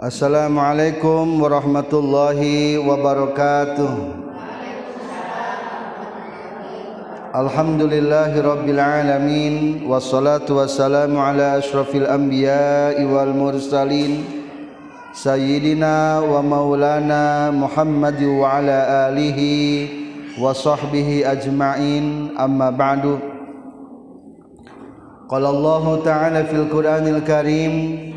Assalamualaikum warahmatullahi wabarakatuh Alhamdulillahi rabbil alamin Wassalatu wassalamu ala ashrafil anbiya'i wal mursalin Sayyidina wa maulana Muhammad wa ala alihi wa sahbihi ajma'in amma ba'du Qala Allah ta'ala fil Qur'anil Karim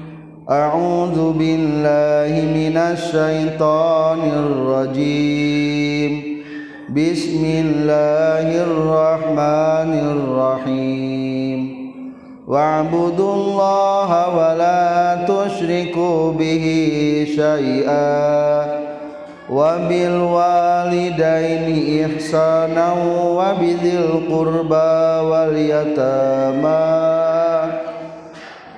A'udzu billahi minasy syaithanir rajim Bismillahirrahmanirrahim واعبدوا الله ولا تشركوا به شيئا وبالوالدين إحسانا وبذي القربى واليتامى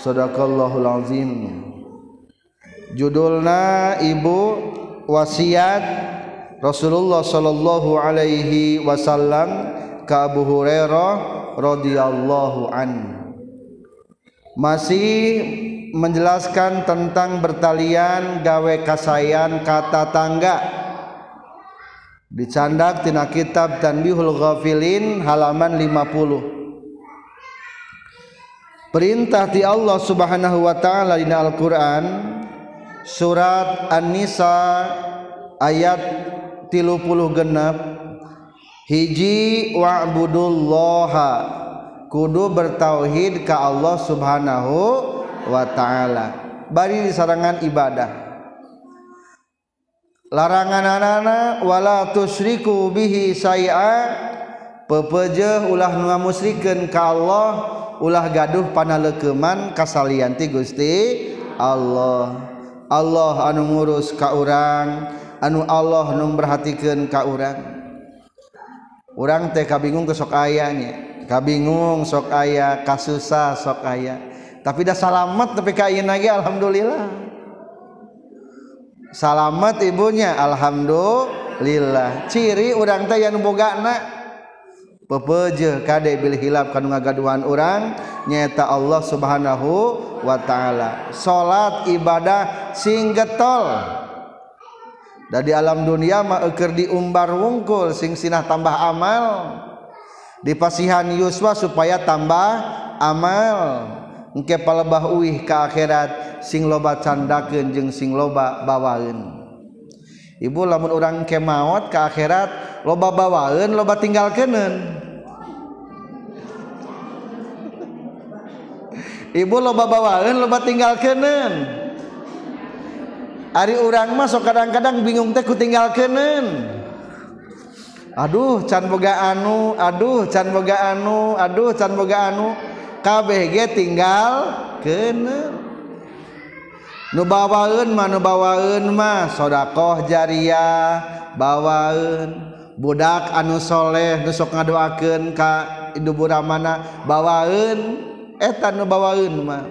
Sadaqallahul azim. Judulna Ibu wasiat Rasulullah sallallahu alaihi wasallam ka Abu Hurairah radhiyallahu an. Masih menjelaskan tentang bertalian gawe kasayan kata tangga. Dicandak tina kitab Tanbihul Ghafilin halaman 50 perintah di Allah Subhanahu wa taala di Al-Qur'an surat An-Nisa ayat tilu puluh genap. Hiji wa'budullaha kudu bertauhid ka Allah subhanahu wa ta'ala. Bari disarangan ibadah. Larangan anana wala tusyriku bihi say'a pepeje ulah ngamusrikeun ka Allah ulah gaduh panalekeman kasalianti Gusti Allah. Allah anu ngurus ka urang anu Allah nu perhatikan ka urang. Orang teh kabingung ke sok ayahnya kabingung sok ayah kasusah sok ayah tapi dah salamet tapi kain lagi alhamdulillah. Salamet ibunya alhamdulillah. Ciri urang teh yang boga nak pepeje kade bil hilap kanu ngagaduhan orang nyata Allah Subhanahu wa taala. Salat ibadah sing getol. Da di alam dunia mah eukeur diumbar wungkul sing sinah tambah amal. Dipasihan Yuswa supaya tambah amal. Engke palebah uih ka akhirat sing loba candakeun jeung sing loba bawaeun. Ibu lamun orang kemaot ke akhirat loba bawaeun loba tinggal kenen. ibu loba bawaan loba tinggal kenen Ari urang masuk kadang-kadang bingung teh tinggal kenen Aduh can boga anu aduh can boga anu aduh can boga anu. KBG tinggal kenen nu bawaun mah nu bawaun mah sodakoh jariah bawaan budak anu soleh nusok ngadoakeun ka ibu mana bawaun etan nubawaun mah.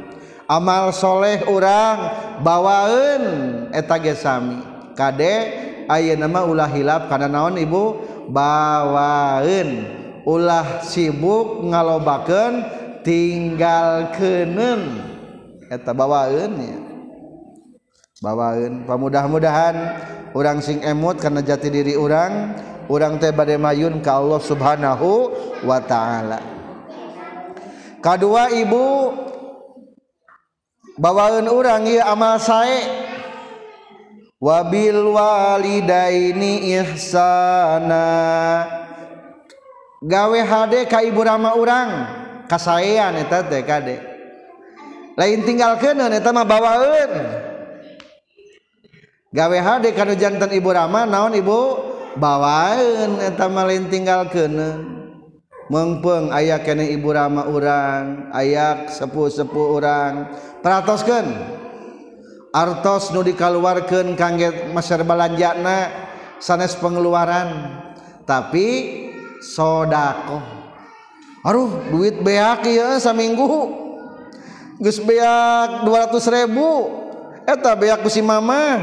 Amalsholeh orang bawaun eta gesami kade aya nama ulah hilap karena naon ibu? Bawaun ulah sibuk ngalobaken tinggal kenen eta bawaun ya. Bawaun pamudah-mudahan orang sing emut karena jati diri orang orang teh bade mayun ka Allah subhanahu wa ta'ala. kedua ibu. Bawaan orang ya amal sae. Wabil walidaini ihsana. Gawe hade ka ibu rama urang. Kasayan eta teh kade. Lain tinggalkeun eta mah bawaeun gawe hade kanu jantan ibu rama naon ibu? Bawaeun eta mah lain tinggalkeun mengpeng aya kene ibu Rama urang ayak sepuh-sepuh urang. Peratosken artos nu dikaluarkan kaget Masar balanjana sanes pengeluaran. Tapi sodako aruh duit beak ya saminggu. Gus beak 200 ribu. Eta beakku si mama.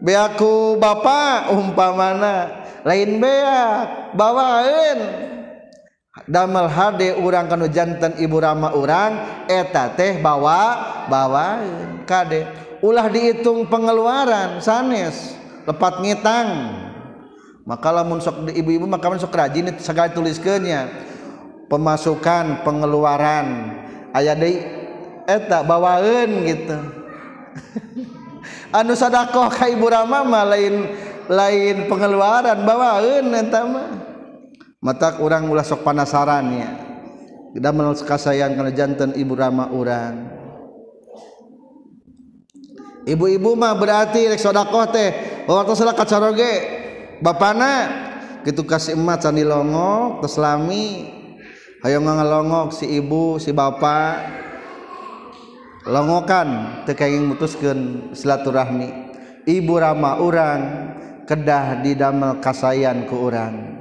Beaku bapak umpamana. Lain beak bawain. damel hade urang kanu jantan ibu rama urang eta teh bawa bawa kade. Ulah dihitung pengeluaran sanes lepat ngitang. Maka lamun sok ibu-ibu maka lamun sok rajin segala tuliskeunnya pemasukan pengeluaran aya deui eta bawaeun gitu. Anu sadakoh ka ibu rama mah lain lain pengeluaran bawaeun eta mah. Mata urang ulah sok panasaran ya. Damel kasayan kana janten ibu rama urang. Ibu-ibu mah berarti rek sedekah teh waktu salah kacaroge bapana. Gitu kasih emat candi longok teslami ayo ngalongok si ibu si bapak longokan tekenging mutuskeun silaturahmi. Ibu rama urang kedah didamel kasayan ku urang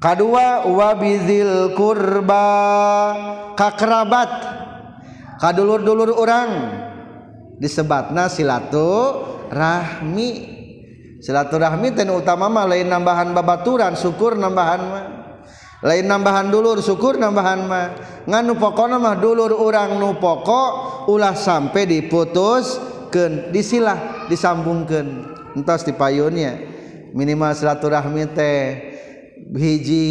kadua wabizil kurba. Kakerabat kadulur-dulur orang disebatna silaturahmi. Silaturahmi dan utama mah lain nambahan babaturan syukur nambahan mah. Lain nambahan dulur syukur nambahan mah. Nganu pokona mah dulur orang nu pokok ulah sampai diputuskeun disilah disambungkeun. Entos dipayunnya minimal silaturahmi teh hiji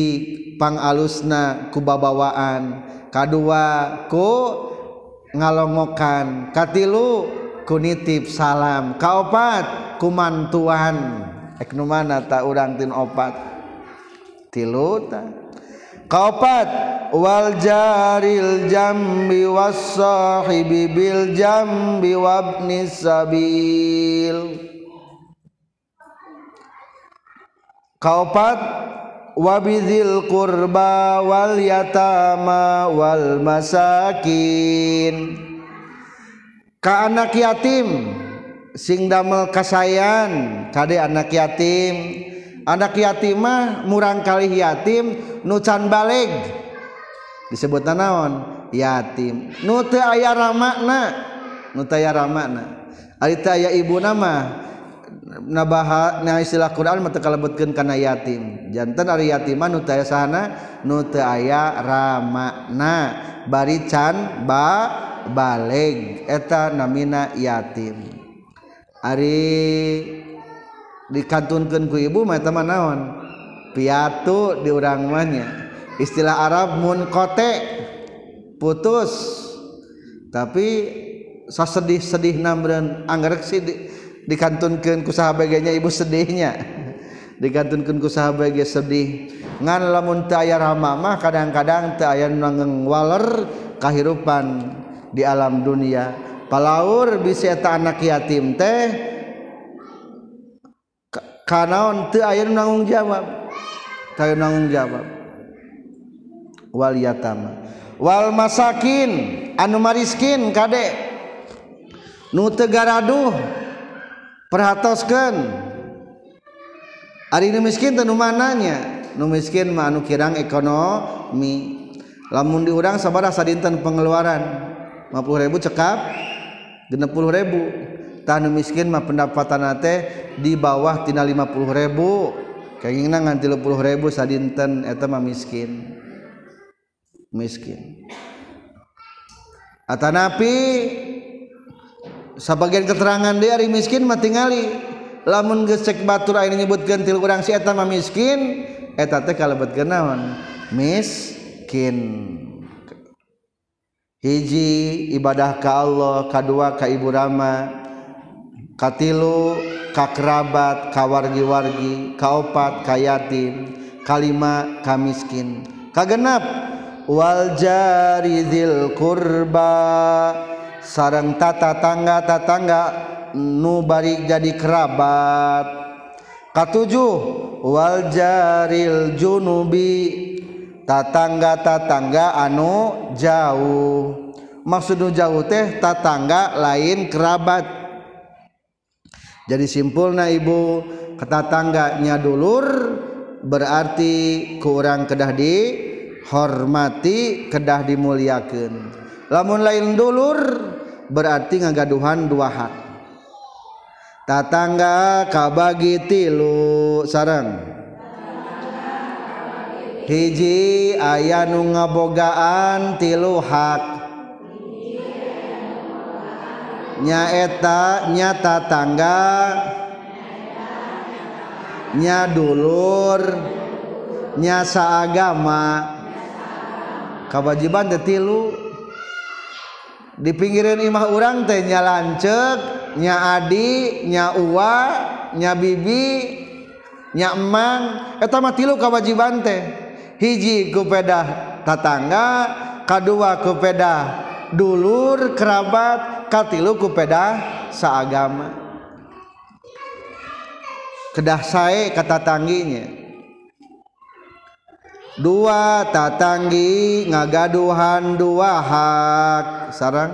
pangalusna kubabawaan kedua ku ngalongokan. Katilu kunitip salam. Kaopat kumantuan eknu mana tak urang tin opat? Tilu ta. Kaopat wal jaril jambi wasahibi bil jambi wabni sabil. Kaopat wabizil qurba wal yatama wal masakin ka anak yatim sing damel kasayan kade anak yatim. Anak yatim mah murang kali yatim nucan baleg. Disebut naon? Yatim. Nu teu aya ramakna nu teu aya ramakna ari teu aya ibu nama nabaha na istilah Quran mata kalebutkeun kana yatim. Jantan ari yatiman nu teu sahana nu teu aya ramana. Bari can ba baleg eta namina yatim. Ari dikantunkeun ku ibu mah eta mah naon? Piatu di urang mah istilah Arab munqati putus. Tapi sasedih-sedih namreun anggrek sih dikantunkan ku sahabatnya ibu sedihnya. Dikantunkan ku sahabat sedih. Ngan lamun teu aya mah kadang-kadang teu aya nu waler kahirupan di alam dunia. Palaur bisa eta anak yatim teh kanaon teu aya nu nanggung jawab. Teu nanggung jawab. Wal yatama. Wal masakin anu mariskin kade. Nu teu garaduh. perhatoskan hari ini miskin tenu mananya? Nu miskin manu kirang ekonomi. Lamun diurang sabar sadinten pengeluaran. 50 ribu cekap 60 ribu. Tanu miskin mah pendapatan nate di bawah tina 50 ribu. Kayaknya nganti 50 ribu sadinten eta mah miskin. Miskin. Atanapi sebagian keterangan dia hari miskin mah tingali. Lamun gesek batur aya nyebutkeun gentil urang si eta mah miskin eta teh kalebetkeun naon? Miskin. Hiji ibadah ka Allah kadua ka ibu rama katilu ka kerabat ka wargi-wargi ka opat ka yatim kalima ka miskin. Kagenap wal jari dzil qurba sarang tata tangga tatangga nubari jadi kerabat. Katujuh wal jaril junubi. Tatangga tatangga anu jauh. Maksudnya jauh teh tatangga lain kerabat. Jadi simpulna ibu ketatangganya dulur berarti kurang kedah dihormati kedah dimuliakan lamun lain dulur berarti ngagaduhan dua hak. Tatangga kabagi tilu sarang hiji aya nu ngabogaan tilu hak. Nyaeta nyata tangga. Nya dulur. Nyasa agama kewajiban detilu di pinggiran imah orang teh nya lancek nya adi nya uwa nya bibi nya emang. Eta mah tilu kawajiban teh. Hiji kupeda tatangga kadua kupeda dulur kerabat katilu kupeda saagama. Kedah sae kata tangginya. Dua tatanggi ngagaduhan dua hak. Sarang.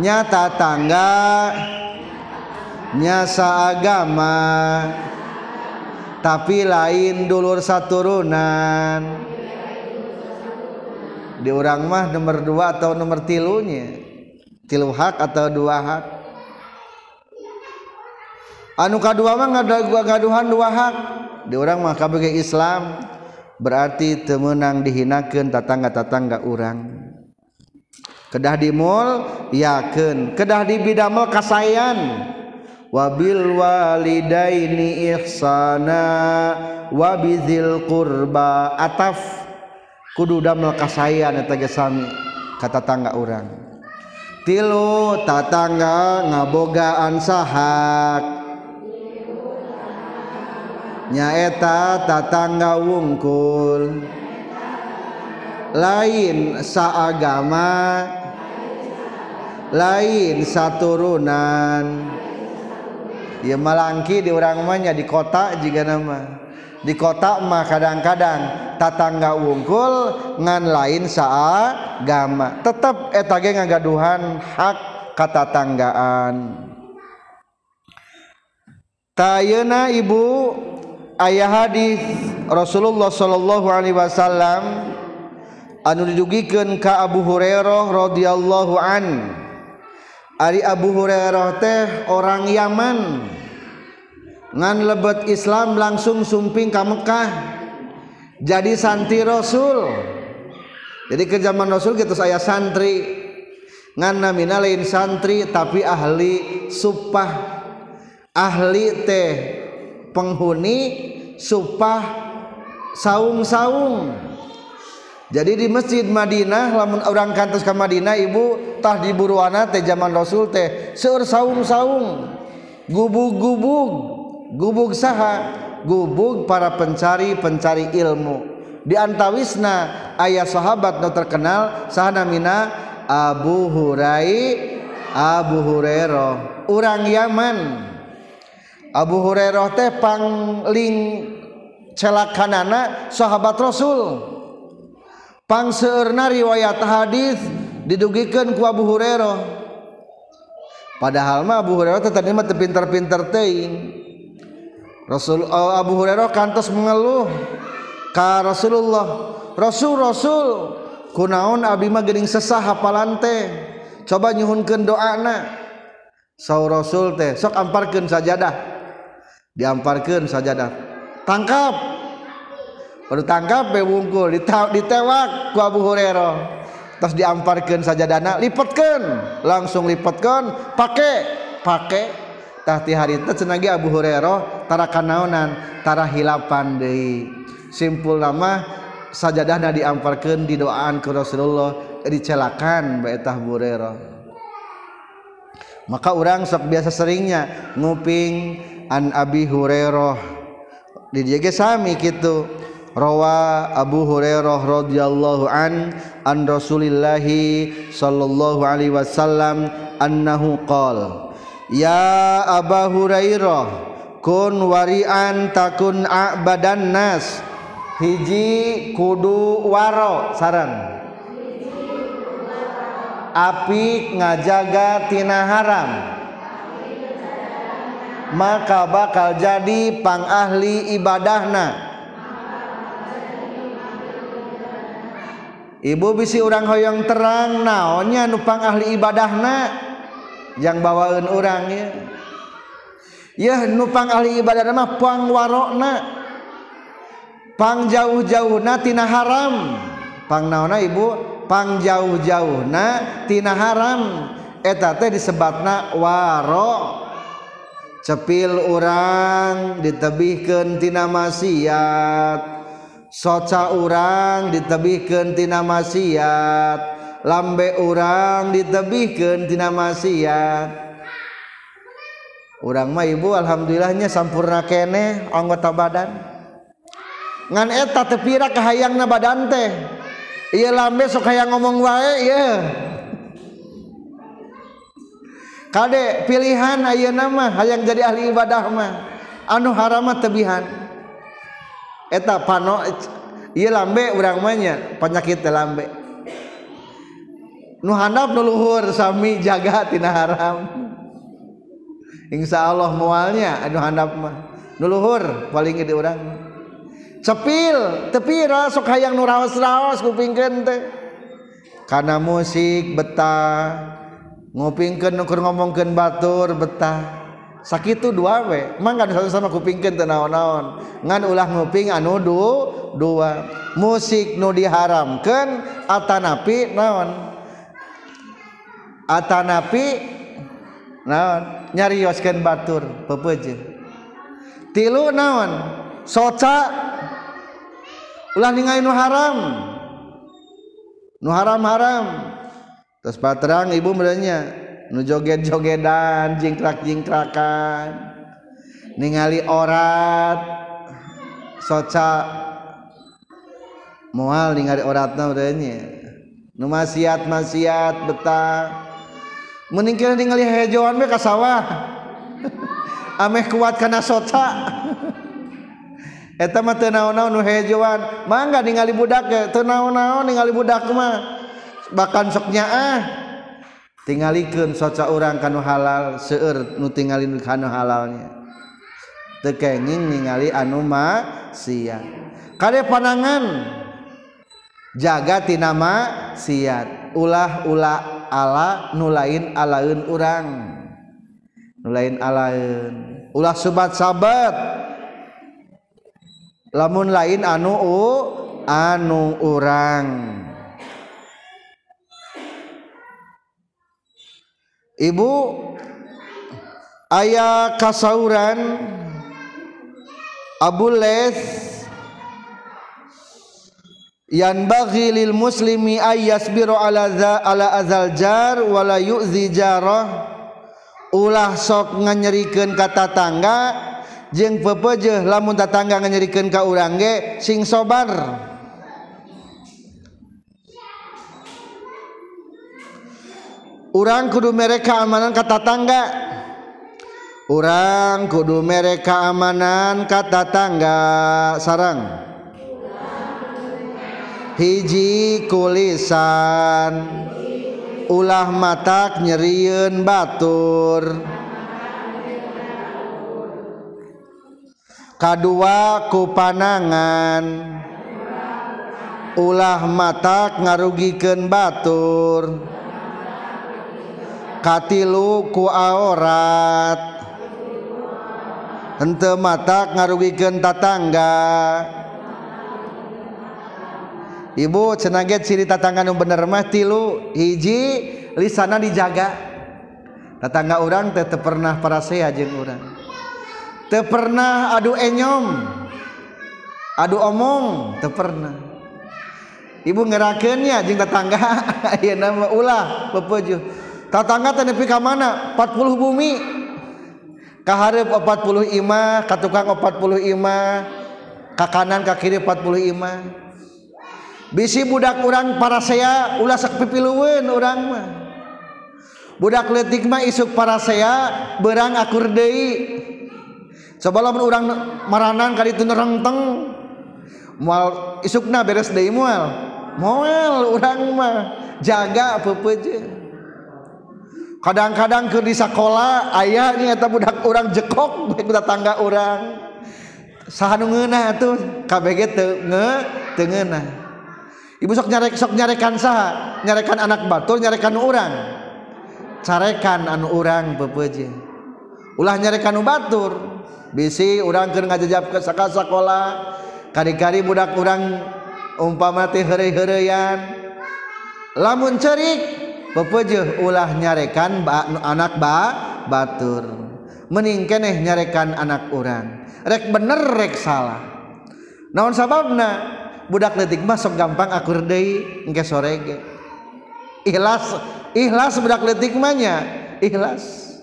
Nyata tangga nyasa agama tapi lain dulur saturunan. Di orang mah nomor dua atau nomor tilunya? Tilu hak atau dua hak anu kadua mah nggak gaduhan dua hak. Di orang mah kabeh Islam berarti temenang dihinakeun tatangga-tatangga urang. Kedah di mall yakin kedah di bidamel kasayan wabil walidaini ihsana wabizil qurba. Ataf. Kudu damel kasayan eta sami kata tangga urang. Tilu tatangga ngabogaan sahak. Nyaeta tatangga wungkul. Lain saagama. Lain saturunan. Ya malangki di orang namanya di kota jika nama. Di kota mah kadang-kadang tatangga wungkul ngan lain saagama. Tetap etage ngagaduhan hak katatanggaan. Tayena ibu ayah hadis Rasulullah Shallallahu Alaihi Wasallam anu didugikan ka Abu Hurairah radhiyallahu an. Ari Abu Hurairah teh orang Yaman. Ngan lebet Islam langsung sumping ke Mekah. Jadi santri Rasul. Jadi ke zaman Rasul gitu saya santri. Ngan namina lain santri tapi ahli supah ahli teh penghuni supah saung-saung. Jadi di masjid Madinah lamun orang kantos ke Madinah ibu tah di buruana teh zaman Rasul teh seur saung-saung. Gubuk-gubuk gubuk saha gubuk para pencari-pencari ilmu. Di antawisna ayah sahabat nu terkenal sahanamina Abu Hurai Abu Hurairah. Orang Yaman. Abu Hurairah teh pangling celakanana sahabat Rasul. Pangseurna riwayat hadis didugikan ku Abu Hurairah. Padahal mah Abu Hurairah teh tadi mah pinter-pinter teuing Rasul uh, Abu Hurairah kantos mengeluh ka Rasulullah Rasul Rasul kunaon abi mah geuning sesah hafalan teh? Coba nyuhunkeun doana saur Rasul teh sok amparkeun sajadah. diamparkan sajadah. Tangkap. Baru tangkap bewungkul ditewak ku Abu Hurairah. Terus diamparkan sajadahna lipatkan langsung lipatkan pakai pakai tahti hari itu cenagi Abu Hurairah tara kanaonan tara hilapan deui. Simpul nama sajadahna diamparkan didoaan ke Rasulullah dicelakan baitah Abu Hurairah. Maka orang sok biasa seringnya nguping an Abi Hurairah. Di dieu sami kitu. Rawa Abu Hurairah radhiyallahu an an Rasulillah sallallahu alaihi wasallam annahu qol ya Abu Hurairah kun warian takun a'badan nas. Hiji kudu waro sarang api ngajaga tina haram. maka bakal jadi pang ahli ibadahna. Ibu bisi orang hoyong terang naonnya nupang ahli ibadahna? Yang bawaan orang ya. Ya nupang ahli ibadah mah pang warokna. Pang jauh-jauhna tina haram. Pang naona ibu? Pang jauh-jauhna tina haram. Eta teh disebutna warok. cepil orang ditebihkentina maksiat soca orang ditebihkentina maksiat lambe orang ditebihkentina maksiat orang mah ibu alhamdulillahnya sampurna kene anggota badan. Ngan eta tepira kahayangna badan teh. Iya lambe sok hayang ngomong wae iya yeah. Kadek pilihan aya nama hayang jadi ahli ibadah mah. Anu harama tebihan. Eta pano ieu lambe urang manya penyakit teh lambe. Nu handap nu luhur sami jaga tina haram. Insyaallah moalnya anu handap mah. Nu luhur paling gede urang. Cepil tepi sok hayang nu raos-raos kupingkeun teh. Kana musik betah. ngupingkan nukur ngomongkan batur betah. Sakit dua we mangga satu sama kupingkan tenaon-naon ngan ulah nguping anu du dua. Musik nu diharamkan atanapi naon? Atanapi naon? Nyarioskan batur pepeje. Tilu naon? Soca. Ulah ningali nu haram. Nu haram haram terus patrang ibu merenya nu joget jogedan jingkrak jingkrakan ningali orat. Soca. Mual ningali oratna merenya nu masiat masiat betah. Mending kira ningali hejoan be ka sawah. Ameh kuat kana soca. Eta mah teu naon-naon nu hejoan. Mangga ningali budak teu naon-naon ningali budak mah. bahkan soknya ah. Tinggalikan soca orang kanu halal seueur nu tinggalin kanu halalnya. Tekenging ningali anu maksiat. Kade panangan jaga tina maksiat ulah ulah ala nu lain alaeun urang. Nu lain alaeun. Ulah sobat sabat. Lamun lain anu u anu urang. Ibu ayah kasauran Abu Les yan bagi lil muslimi ayasbiru ala za, ala azal jar wala yu'zi jarah. Ulah sok nganyerikeun ka tatangga jeung pepejeuh lamun tatangga nganyerikeun ka urang ge sing sobar. orang kudu mereka amanan kata tangga orang kudu mereka amanan kata tangga sarang. Hiji kulisan. Ulah matak nyeriun batur. Kedua kupanangan. Ulah matak ngarugikan batur. katilu ku aurat henteu mata ngarugikeun tatangga. Ibu cenage ciri tatangga nu bener mah tilu. Hiji lisana dijaga. Tatangga orang teh teu pernah parasea jeung urang. Teu pernah adu enyom. Adu omong teu pernah. Ibu ngerakeunnya jeung tetangga ayeuna mah ulah pepejuh tatangga teh nepi ka mana? 40 bumi. Ka hareup 40 imah ka tukang 40 imah ka kanan ka kiri 40 imah bisi budak urang para saya ulah sak pipilueun urang mah. Budak leutik mah isuk para saya berang akur deui. Coba lamun urang maranan ka ditu nerengteng moal isukna beres deui moal moal urang mah jaga peupeuje kadang-kadang ke di sekolah ayahnya atau budak orang jekok baik tangga orang sahanu ngeuna tuh KBG teu nge teu ngeuna ibu sok nyarek sok nyarekan saha? Nyarekan anak batur nyarekan orang carekan anu orang pepeje. Ulah nyarekan anu batur. Bisi orang keur ngajajab ke sekolah kari-kari budak orang umpama teh heureuy-heureuyan. Lamun cerik pepeje ulah nyarekan anak ba batur. Mending keneh nyarekan anak orang rek bener rek salah. Naon sababna? Budak letik mah sok gampang akur deui engke sore ge ikhlas ikhlas budak letik mah nya ikhlas.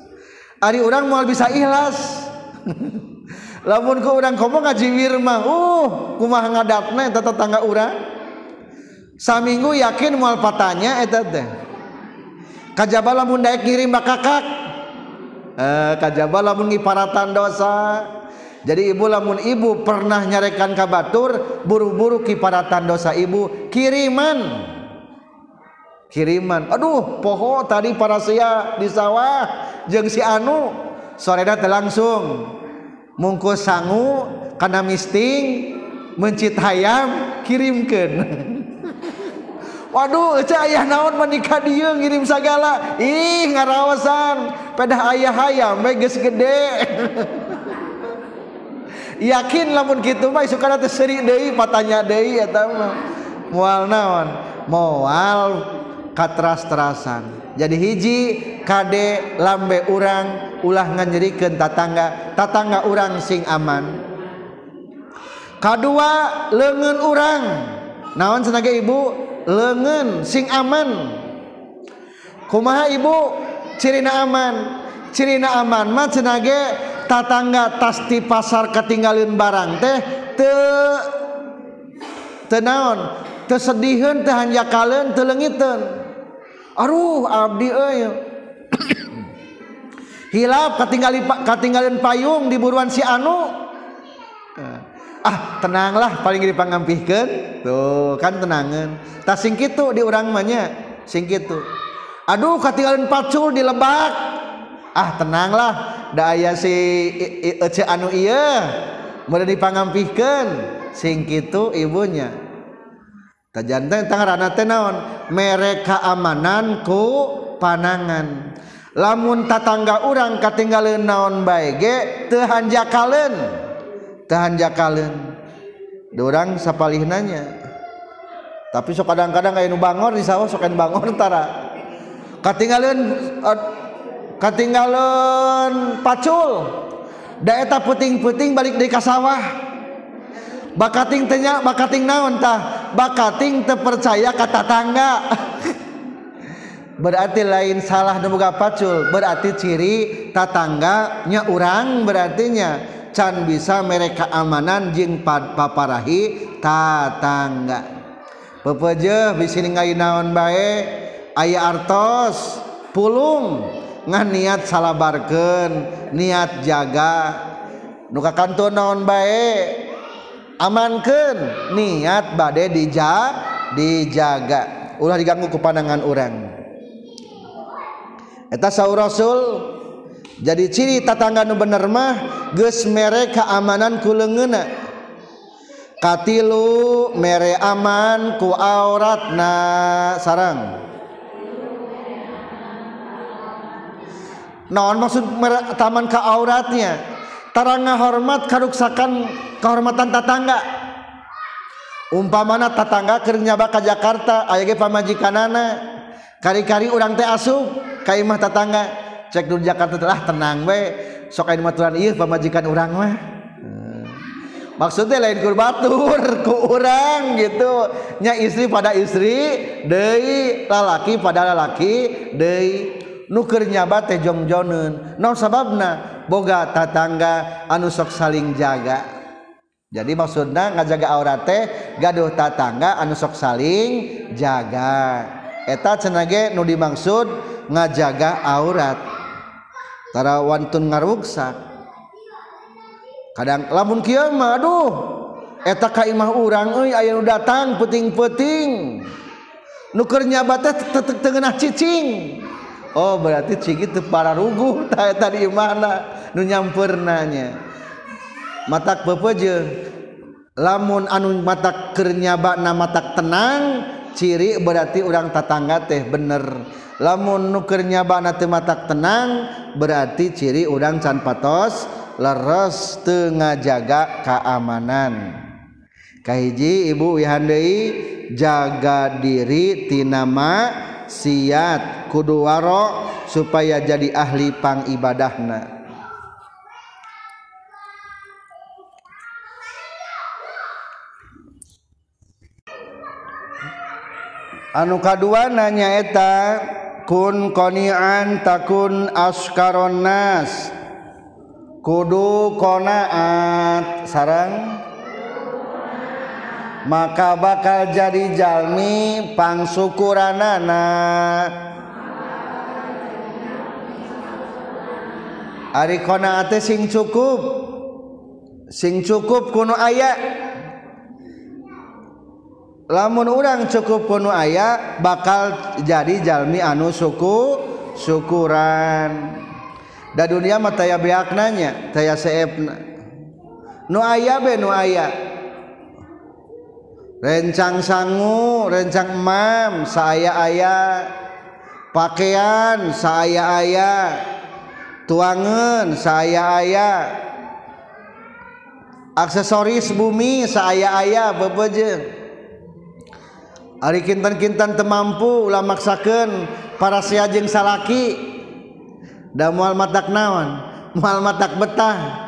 Ari urang moal bisa ikhlas. Lamun ku urang komo ngajiwir mah uh kumaha ngadapna eta tetangga urang. Saminggu yakin moal patanya eta teh kajaba lamun daek ngirim bakakak eh, kajaba lamun ngiparatan dosa. Jadi ibu lamun ibu pernah nyarekan kabatur buru-buru kiparatan dosa ibu kiriman. Kiriman. Aduh poho tadi para sia di sawah jeng si anu. Sorena teh langsung mungkus sangu karena misting mencit hayam kirimkan Waduh ayah naon menikah dia ngirim segala. Ih ngarawasan. Pada ayah-hayam meges gede. Yakin lamun gitu mah suka nanti seri deh patanya deh ya mah. Mual naon? Mual katras terasan jadi hiji kade lambe urang ulah nganyerikan tatangga. Tatangga urang sing aman. Kedua lengan urang. Naon senaga ibu? lengan sing aman. Kumaha ibu? Cirina aman. Cirina aman mah cenage tatangga tas di pasar ketinggalin barang teh te tenaon tesedihun teh hanya kalian leungiteun aruh abdi euy. Hilap ketinggalin ketinggalin payung di buruan si anu. ah tenanglah paling dipangampihkan. Tuh kan tenangan. Tak sing kitu di urang manya sing kitu aduh ketinggalan pacul di lebak ah tenanglah. Da aya si ece anu iya mulai dipangampihkan. Sing kitu ibunya tajantan tangarana teh naon? Mere keamanan ku panangan. Lamun tatangga urang ketinggalan naon bae ge teu hanjakaleun tahan jakalen. Dorang sapalih nanya tapi sok kadang-kadang kayak bangor di sawah sok bangor tara. Katinggalan eh, katinggalan pacul. Daerah puting-puting balik dari kasawah bakating tanya bakating naon tah? Bakating terpercaya kata tangga berarti lain salah nemuga pacul berarti ciri tatangganya orang berartinya can bisa mereka amanan jeung paparahi? Tatangga pepeje bisi ningali naon bae? Aya artos pulung. Ngan niat salabarkeun niat jaga. Nu ka kantor naon bae? Amankeun niat bade dija dijaga. Ulah diganggu ku pandangan urang. Eta saur rasul jadi ciri tatangga nu bener mah geus mere keamanan ku leungeuna katilu mere aman ku auratna sarang naon maksud mere, taman ka auratnya? Taranga hormat karuksakan kehormatan tatangga. Umpamana tatangga keur nyaba ka Jakarta aya ge pamajikanana. Kari-kari urang teh asup ka imah tatangga. cek dulu Jakarta telah tenang we sok aya maturan ieu pamajikan urang mah. Eh, Maksudnya lain kurbatur ku urang gitu. Nya istri pada istri deui lalaki pada lalaki deui nuker nyaba teh jongjoneun naon sababna? Boga tatangga anu sok saling jaga. Jadi maksudna ngajaga aurat teh gaduh tatangga anu sok saling jaga. Eta cenage nu dimaksud ngajaga aurat. tara wantun ngaruksak kadang lamun kieu mah aduh. Eta ka imah urang euy aya nu datang peuting-peuting nu keur nyaba teh cicing. Oh berarti cigi teu para ruguh tah eta di mana? Nu nyampeurnanya matak peupeujeuh lamun anu matak keur nyabana matak tenang ciri berarti urang tatangga teh bener. lamun nukernya banat matak tenang berarti ciri udang can patos leres teu ngajaga keamanan. Kahiji ibu wihandei jaga diri tinama siat kudu waro supaya jadi ahli pang ibadahna. Anu kadua nanya eta takun konian takun askaron nas. Kudu konaat sarang maka bakal jadi jalmi pangsukuranana. Ari konaate sing cukup. Sing cukup kuno ayat lamun orang cukup kuno ayat bakal jadi jalmi anu suku syukuran. Da dunia mah taya beaknanya taya seepna. Nu aya be nu aya. Rencang sangu rencang emam saya ayah pakaian saya ayah tuangan saya ayah aksesoris bumi saya ayah bebeje Ari kintan-kintan temampu ulah maksakan para siajeng salaki. Da mual matak naon? Mual matak betah.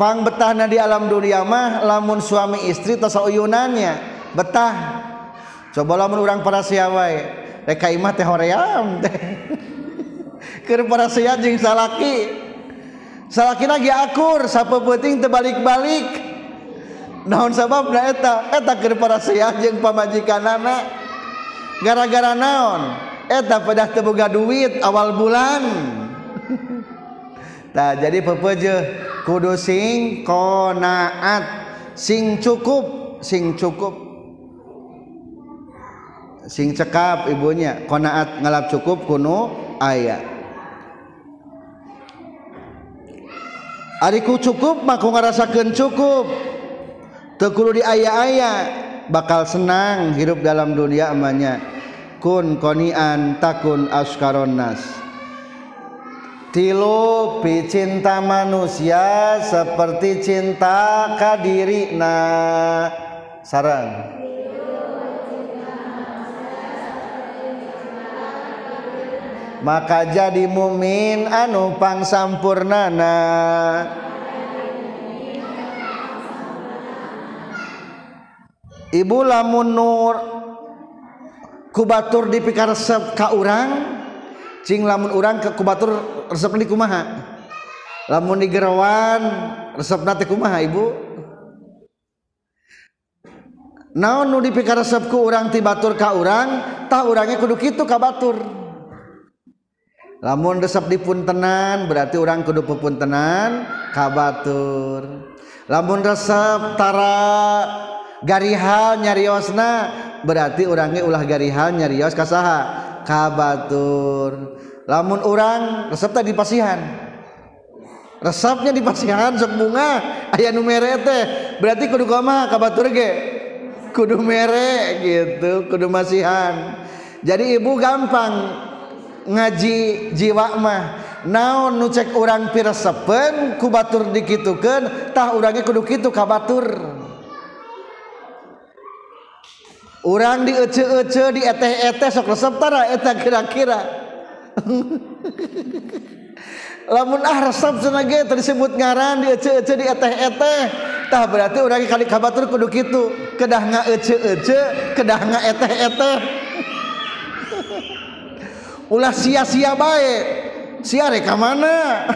Pang betahna di alam dunia mah lamun suami istri tos uyunannya betah. Coba lamun urang para siawai rek imah teh hoream. Teh keur para siajeng salaki. Salaki lagi akur sapeupeuting teu balik-balik. naon sabab eta? Eta ke para saya jeung pamajikan anak gara-gara naon? Eta pedah teboga duit awal bulan. Nah jadi pepeje kudu sing konaat. Sing cukup sing cukup. Sing cekap ibunya konaat ngalap cukup kuno ayah Ariku cukup maku ngarasakan cukup. Tekulu di ayah-ayah. Bakal senang hidup dalam dunia amanya kun konian takun askaron nas tilu cinta manusia seperti cinta kadiri na sarang maka jadi mumin anu pang sampurnana Ibu lamun nur kubatur dipikar resep ka urang cing lamun urang ke kubatur resep di kumaha? Lamun di gerawan resep nate kumaha ibu? Naon nu dipikar resep ku urang ti batur ka urang tah urangnya kudu kitu ka batur. Lamun resep dipuntenan berarti orang kudu pepuntenan kabatur lamun resep tara garihal nyariosna. Berarti orangnya ulah garihal nyarios kasaha kabatur lamun orang resep tadi pasihan. Resepnya di pasihan sok bunga. Ayah nu teh. Berarti kudu koma kabatur ge. Kudu mere gitu kudu masihan. Jadi ibu gampang ngaji jiwa mah. Naon nu cek orang piresepen kubatur dikitukeun tah urangnya kudu kitu kabatur orang diece-ece di eteh-eteh sok resep tara eta kira-kira. Lamun ah resep cenah ge disebut ngaran diece-ece di eteh-eteh. Tah berarti urang kali kabatur kudu kitu. Kedah ngaece-ece kedah ngaeteh-eteh ulah sia-sia bae. Sia rek ka mana?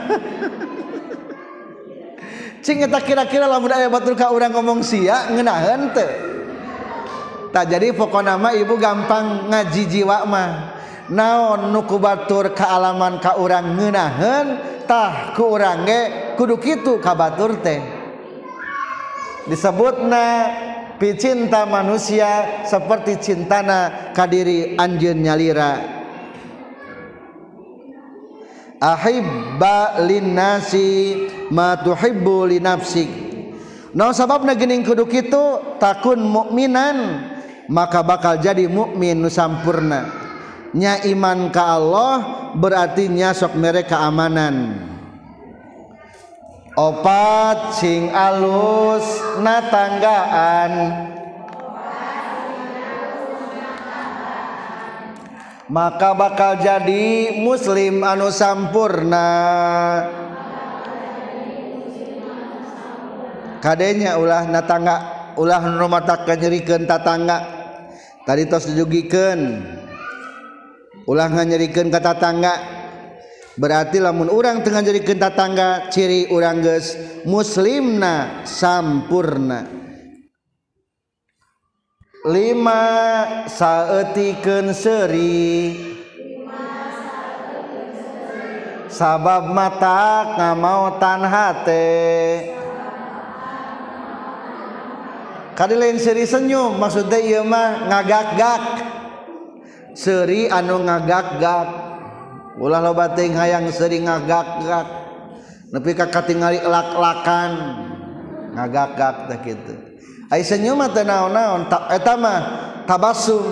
Cing eta kira-kira lamun aya batur ka urang ngomong sia ngeunaheun teh. Tak jadi pokok nama ibu gampang ngaji jiwa mah. Naon nuku batur kealaman ka orang ngenahen tah ku orang ge kudu kitu ka batur teh. Disebut na picinta manusia seperti cintana kadiri anjeun nyalira. Ahibba linnasi ma tuhibbu li nafsik. No sababna geuning kudu kitu? Takun mukminan maka bakal jadi mukmin sampurna nya iman ka Allah berarti nya mereka amanan. Opat sing alus na tanggaan. Maka bakal jadi muslim anu sampurna. Kadenya ulah na tangga ulah rumah tak nyerikan tatangga tadi tos dijugikan ulangan nyerikan kata tangga berarti lamun orang tengah jadikan tatangga ciri orang ges muslimna sampurna. Lima saetikan seri sabab mata ngamaotan hate Kali lain seri senyum maksudnya iya mah ngagak-gak. Seri anu ngagak-gak. Ulah lo bating hayang seri ngagak-gak. Nepi ka katingali elak-elakan. Ngagak-gak teh kitu. Ai senyum mah teu naon-naon, Ta, eta mah tabassum.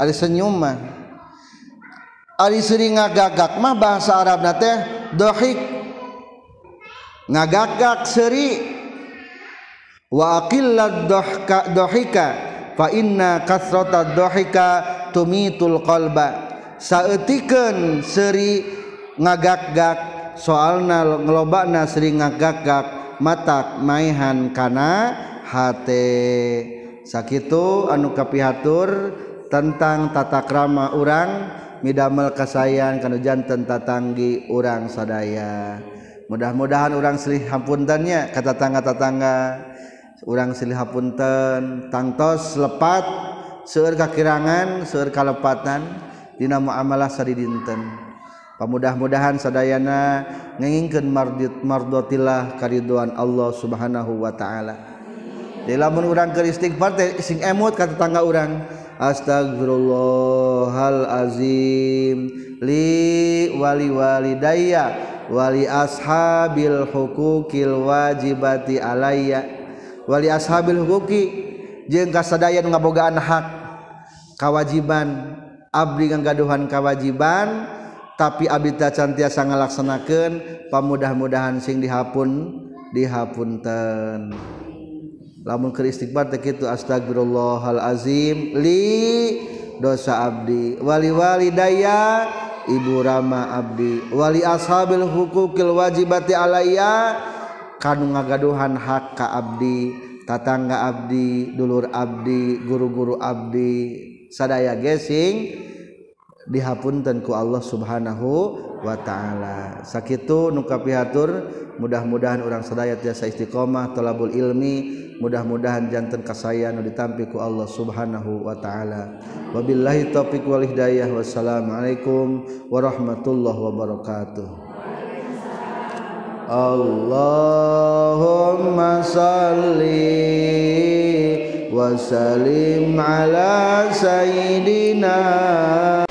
Ari senyum mah. Ari seri ngagagak mah bahasa Arabna teh dohik. Ngagagak seri wadohika fana kasrotahohika tumitul qolba saetiken seri ngagakgak soalna ngelobakna seri ngagakgak matak maihan kana hate. Sakit anu kapihatur tentang tata krama urang midamel kasayan kanu jantan tatanggi urang sadaya. Mudah-mudahan orang Sri hampuntannya kata tangga-tatangga urang silih hapunten tangtos lepat seueur kakirangan seueur kalepatan dina muamalah sari dinten pamudah-mudahan sadayana ngengingkeun mardit mardotillah kariduan Allah Subhanahu wa taala. Di lamun urang keur istighfar teh sing emut ka tetangga urang astagfirullahalazim li wali walidayya wali ashabil hukukil wajibati alayya. wali ashabil hukuki. Jeung kasadayan ngabogaan hak. Kawajiban. Abdi ngagaduhan kawajiban. Tapi abdi teh cantiasa ngalaksanakeun. Pamudah-mudahan sing dihapun dihapunten. Lamun keur istighfar teh kitu astagfirullahalazim. Li dosa abdi. Wali walidaya ibu rama abdi. Wali ashabil hukukil wajibati alayya kanu ngagaduhan hak ka abdi tatangga abdi dulur abdi guru-guru abdi. Sadaya gesing dihapunten ku Allah subhanahu wa ta'ala. Sakitu nuka pihatur mudah-mudahan orang sadaya tiasa istiqomah tolabul ilmi mudah-mudahan jantan kasayan ditampi ku Allah subhanahu wa ta'ala. Wabillahi taufiq wal hidayah wassalamualaikum warahmatullahi wabarakatuh. Allahumma salli wa salim ala sayyidina